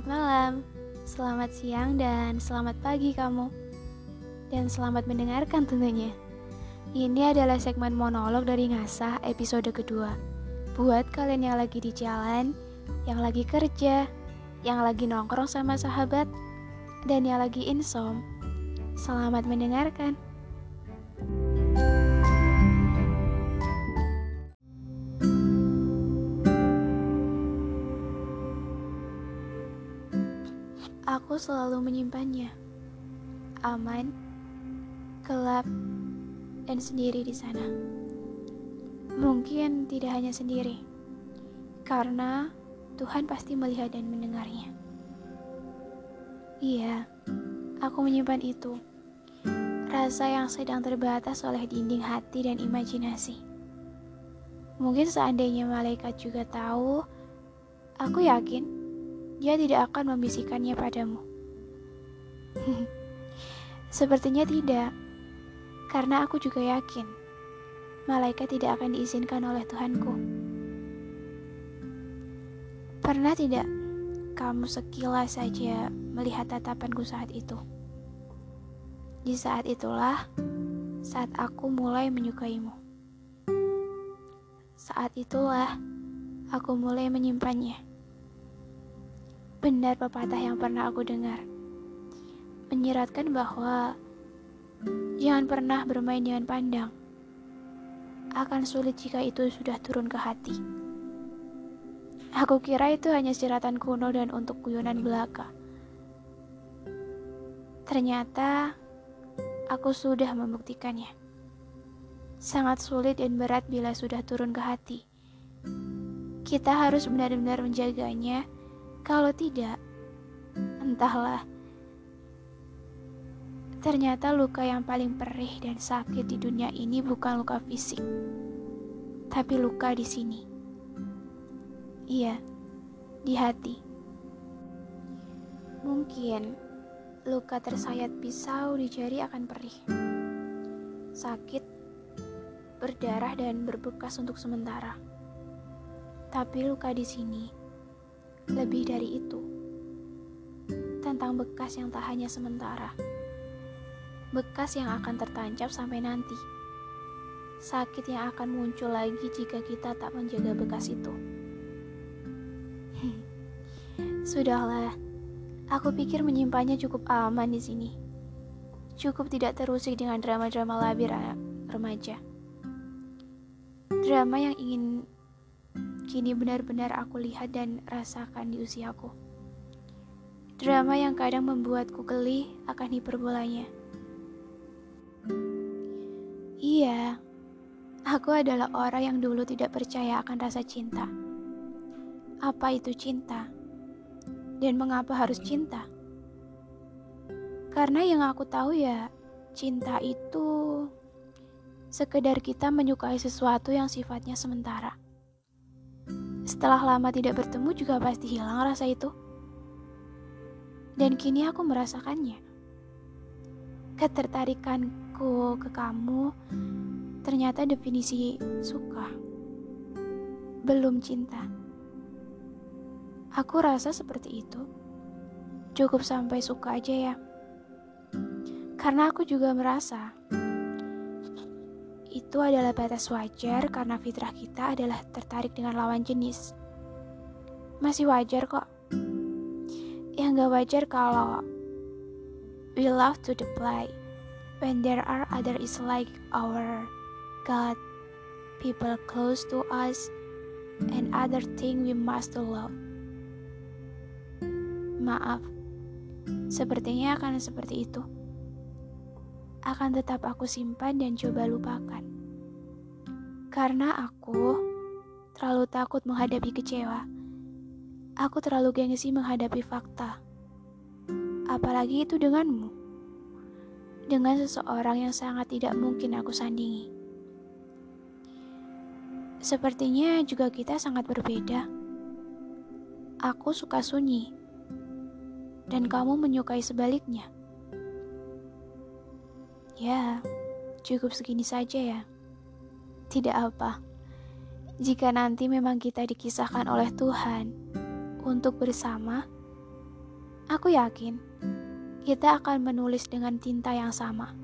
Selamat malam, selamat siang, dan selamat pagi kamu. Dan selamat mendengarkan tentunya. Ini adalah segmen monolog dari Ngasah episode kedua. Buat kalian yang lagi di jalan, yang lagi kerja, yang lagi nongkrong sama sahabat, dan yang lagi insom. Selamat mendengarkan. Aku selalu menyimpannya. Aman, gelap, dan sendiri di sana. Mungkin tidak hanya sendiri, karena Tuhan pasti melihat dan mendengarnya. Iya, aku menyimpan itu. Rasa yang sedang terbatas oleh dinding hati dan imajinasi. Mungkin seandainya malaikat juga tahu, aku yakin dia tidak akan membisikkannya padamu. Sepertinya tidak, karena aku juga yakin malaikat tidak akan diizinkan oleh Tuhanku. Pernah tidak kamu sekilas saja melihat tatapanku saat itu? Di saat itulah saat aku mulai menyukaimu. Saat itulah aku mulai menyimpannya. Benar pepatah yang pernah aku dengar. Menyiratkan bahwa jangan pernah bermain dengan pandang. Akan sulit jika itu sudah turun ke hati. Aku kira itu hanya siratan kuno dan untuk guyonan belaka. Ternyata aku sudah membuktikannya. Sangat sulit dan berat bila sudah turun ke hati. Kita harus benar-benar menjaganya kalau tidak, entahlah. Ternyata luka yang paling perih dan sakit di dunia ini bukan luka fisik, tapi luka di sini. Iya, di hati. Mungkin luka tersayat pisau di jari akan perih. Sakit, berdarah dan berbekas untuk sementara. Tapi luka di sini lebih dari itu, tentang bekas yang tak hanya sementara, bekas yang akan tertancap sampai nanti, sakit yang akan muncul lagi jika kita tak menjaga bekas itu. Sudahlah, aku pikir menyimpannya cukup aman di sini. Cukup tidak terusik dengan drama-drama labir remaja. Drama yang ingin kini benar-benar aku lihat dan rasakan di usiaku. Drama yang kadang membuatku geli akan hiperbolanya. Iya, aku adalah orang yang dulu tidak percaya akan rasa cinta. Apa itu cinta? Dan mengapa harus cinta? Karena yang aku tahu ya, cinta itu sekedar kita menyukai sesuatu yang sifatnya sementara. Setelah lama tidak bertemu juga pasti hilang rasa itu. Dan kini aku merasakannya. Ketertarikanku ke kamu ternyata definisi suka. Belum cinta. Aku rasa seperti itu. Cukup sampai suka aja ya. Karena aku juga merasa itu adalah batas wajar karena fitrah kita adalah tertarik dengan lawan jenis. Masih wajar kok. Yang gak wajar kalau we love to play when there are other is like our God, people close to us, and other thing we must love. Maaf, sepertinya akan seperti itu akan tetap aku simpan dan coba lupakan. Karena aku terlalu takut menghadapi kecewa. Aku terlalu gengsi menghadapi fakta. Apalagi itu denganmu. Dengan seseorang yang sangat tidak mungkin aku sandingi. Sepertinya juga kita sangat berbeda. Aku suka sunyi, dan kamu menyukai sebaliknya. Ya, cukup segini saja ya. Tidak apa. Jika nanti memang kita dikisahkan oleh Tuhan untuk bersama, Aku yakin kita akan menulis dengan tinta yang sama.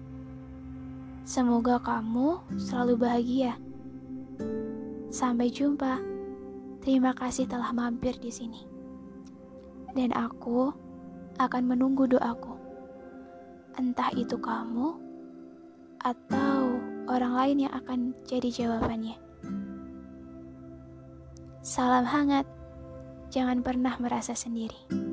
Semoga kamu selalu bahagia. Sampai jumpa. Terima kasih telah mampir di sini. Dan aku akan menunggu doaku. Entah itu kamu atau orang lain yang akan jadi jawabannya. Salam hangat. Jangan pernah merasa sendiri.